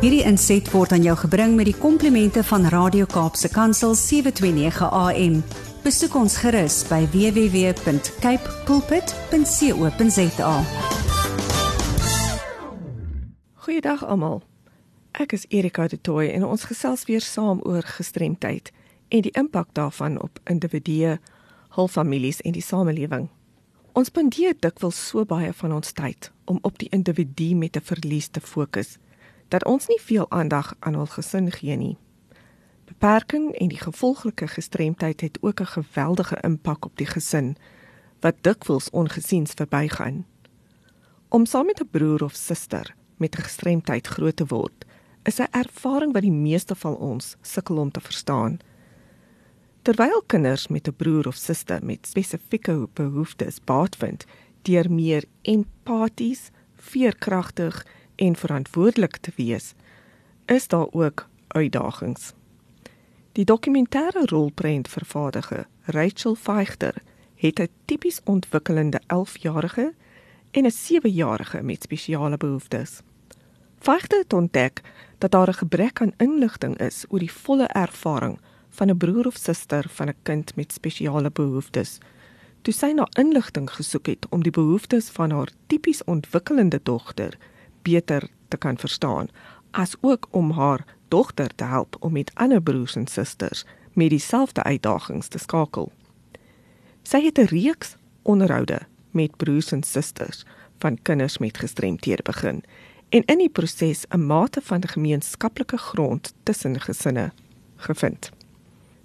Hierdie inset word aan jou gebring met die komplimente van Radio Kaapse Kansel 729 AM. Besoek ons gerus by www.cape pulpit.co.za. Goeiedag almal. Ek is Erika de Tooy en ons gesels weer saam oor gestremdheid en die impak daarvan op individue, hul families en die samelewing. Ons spandeer dikwels so baie van ons tyd om op die individu met 'n verlies te fokus dat ons nie veel aandag aan hul gesin gee nie. Beperking en die gevolglike gestremdheid het ook 'n geweldige impak op die gesin wat dikwels ongesiens verbygaan. Om saam met 'n broer of suster met 'n gestremdheid groot te word, is 'n ervaring wat die meeste van ons sukkel om te verstaan. Terwyl kinders met 'n broer of suster met spesifieke behoeftes baat vind deur meer empaties, veerkragtig en verantwoordelik te wees, is daar ook uitdagings. Die dokumentêre rolprent vervaardiger, Rachel Veichter, het 'n tipies ontwikkelende 11-jarige en 'n 7-jarige met spesiale behoeftes. Veichter het ontdek dat daar 'n gebrek aan inligting is oor die volle ervaring van 'n broer of suster van 'n kind met spesiale behoeftes. Toe sy na inligting gesoek het om die behoeftes van haar tipies ontwikkelende dogter beter te kan verstaan, as ook om haar dogter te help om met ander broers en susters met dieselfde uitdagings te skakel. Sy het 'n reeks onderhoude met broers en susters van kinders met gestremthede begin en in die proses 'n mate van gemeenskaplike grond tussen gesinne gevind.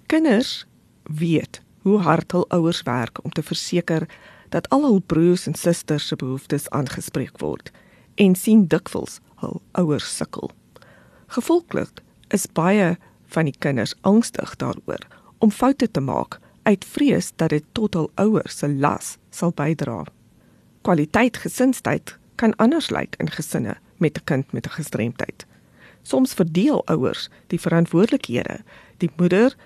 Kinders weet hoe hard hul ouers werk om te verseker dat al hul broers en susters se behoeftes aangespreek word en sien dikwels hul ouers sukkel. Gevolglik is baie van die kinders angstig daaroor om foute te maak uit vrees dat dit tot hul ouers se las sal bydra. Kwaliteit gesinstyd kan anders lyk in gesinne met 'n kind met 'n gestremdheid. Soms verdeel ouers die verantwoordelikhede, die moeder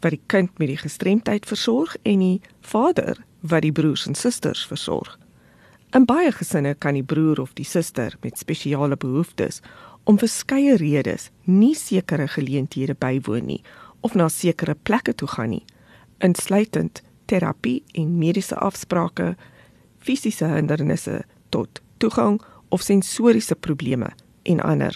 wat die kind met die gestremdheid versorg en die vader wat die broers en susters versorg. In baie gesinne kan die broer of die suster met spesiale behoeftes om verskeie redes nie sekere geleenthede bywoon nie of na sekere plekke toe gaan nie, insluitend terapie en mediese afsprake, fisiese hindernisse tot toegang of sensoriese probleme en ander.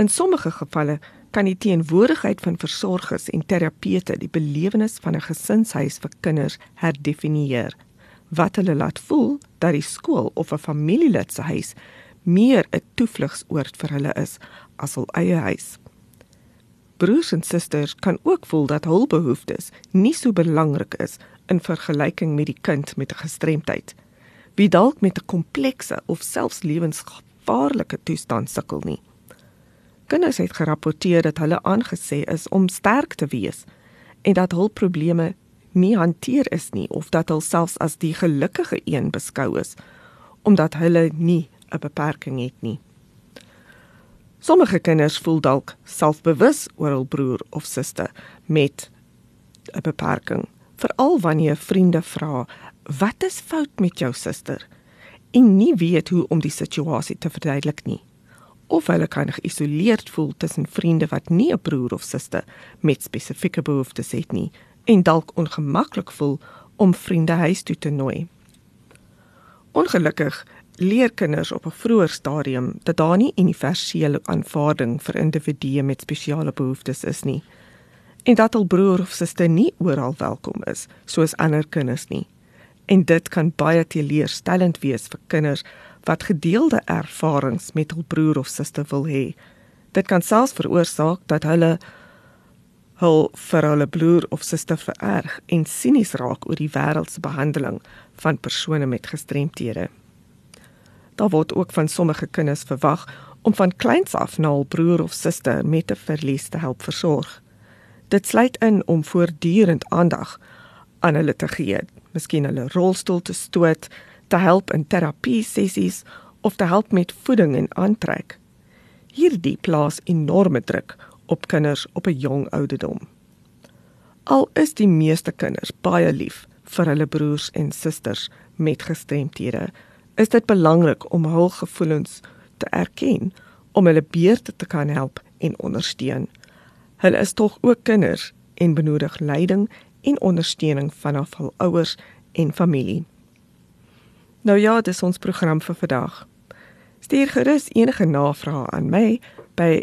In sommige gevalle kan die teenwoordigheid van versorgers en terapeute die belewenis van 'n gesinshuis vir kinders herdefinieer wat hulle laat voel dat die skool of 'n familielid se huis meer 'n toevlugsoord vir hulle is as hul eie huis. Broers en susters kan ook voel dat hul behoeftes nie so belangrik is in vergelyking met die kind met 'n gestremdheid. Wie dalk met 'n komplekse of selfs lewensgevaarlike toestand sukkel nie. Kinders het gerapporteer dat hulle aangesê is om sterk te wees en dat hul probleme nie hanteer is nie of dat hulle selfs as die gelukkige een beskou is omdat hulle nie 'n beperking het nie. Sommige kinders voel dalk selfbewus oor hul broer of suster met 'n beperking, veral wanneer vriende vra, "Wat is fout met jou suster?" en nie weet hoe om die situasie te verduidelik nie. Of hulle kan geïsoleerd voel tussen vriende wat nie 'n broer of suster met spesifieke behoeftes het nie en dalk ongemaklik voel om vriende huis toe te nooi. Ongelukkig leer kinders op 'n vroeër stadium dat daar nie universele aanvaarding vir individue met spesiale behoeftes is nie en dat hul broer of suster nie oral welkom is soos ander kinders nie. En dit kan baie teleurstellend wees vir kinders wat gedeelde ervarings met hul broer of suster wil hê. Dit kan selfs veroorsaak dat hulle hul vir hulle broer of suster vererg en sinies raak oor die wêreld se behandeling van persone met gestremthede. Daar word ook van sommige kinders verwag om van kleins af na hul broer of suster met 'n verlies te help versorg. Dit sluit in om voortdurend aandag aan hulle te gee, miskien hulle rolstoel te stoot, te help in terapie sessies of te help met voeding en aantrek. Hierdie plaas enorme druk op kinders op 'n jong ouderdom. Al is die meeste kinders baie lief vir hulle broers en susters met gestremthede, is dit belangrik om hul gevoelens te erken om hulle beurt te kan help en ondersteun. Hulle is tog ook kinders en benodig leiding en ondersteuning vanaf hul ouers en familie. Nou ja, dis ons program vir vandag. Stuur gerus enige navrae aan my by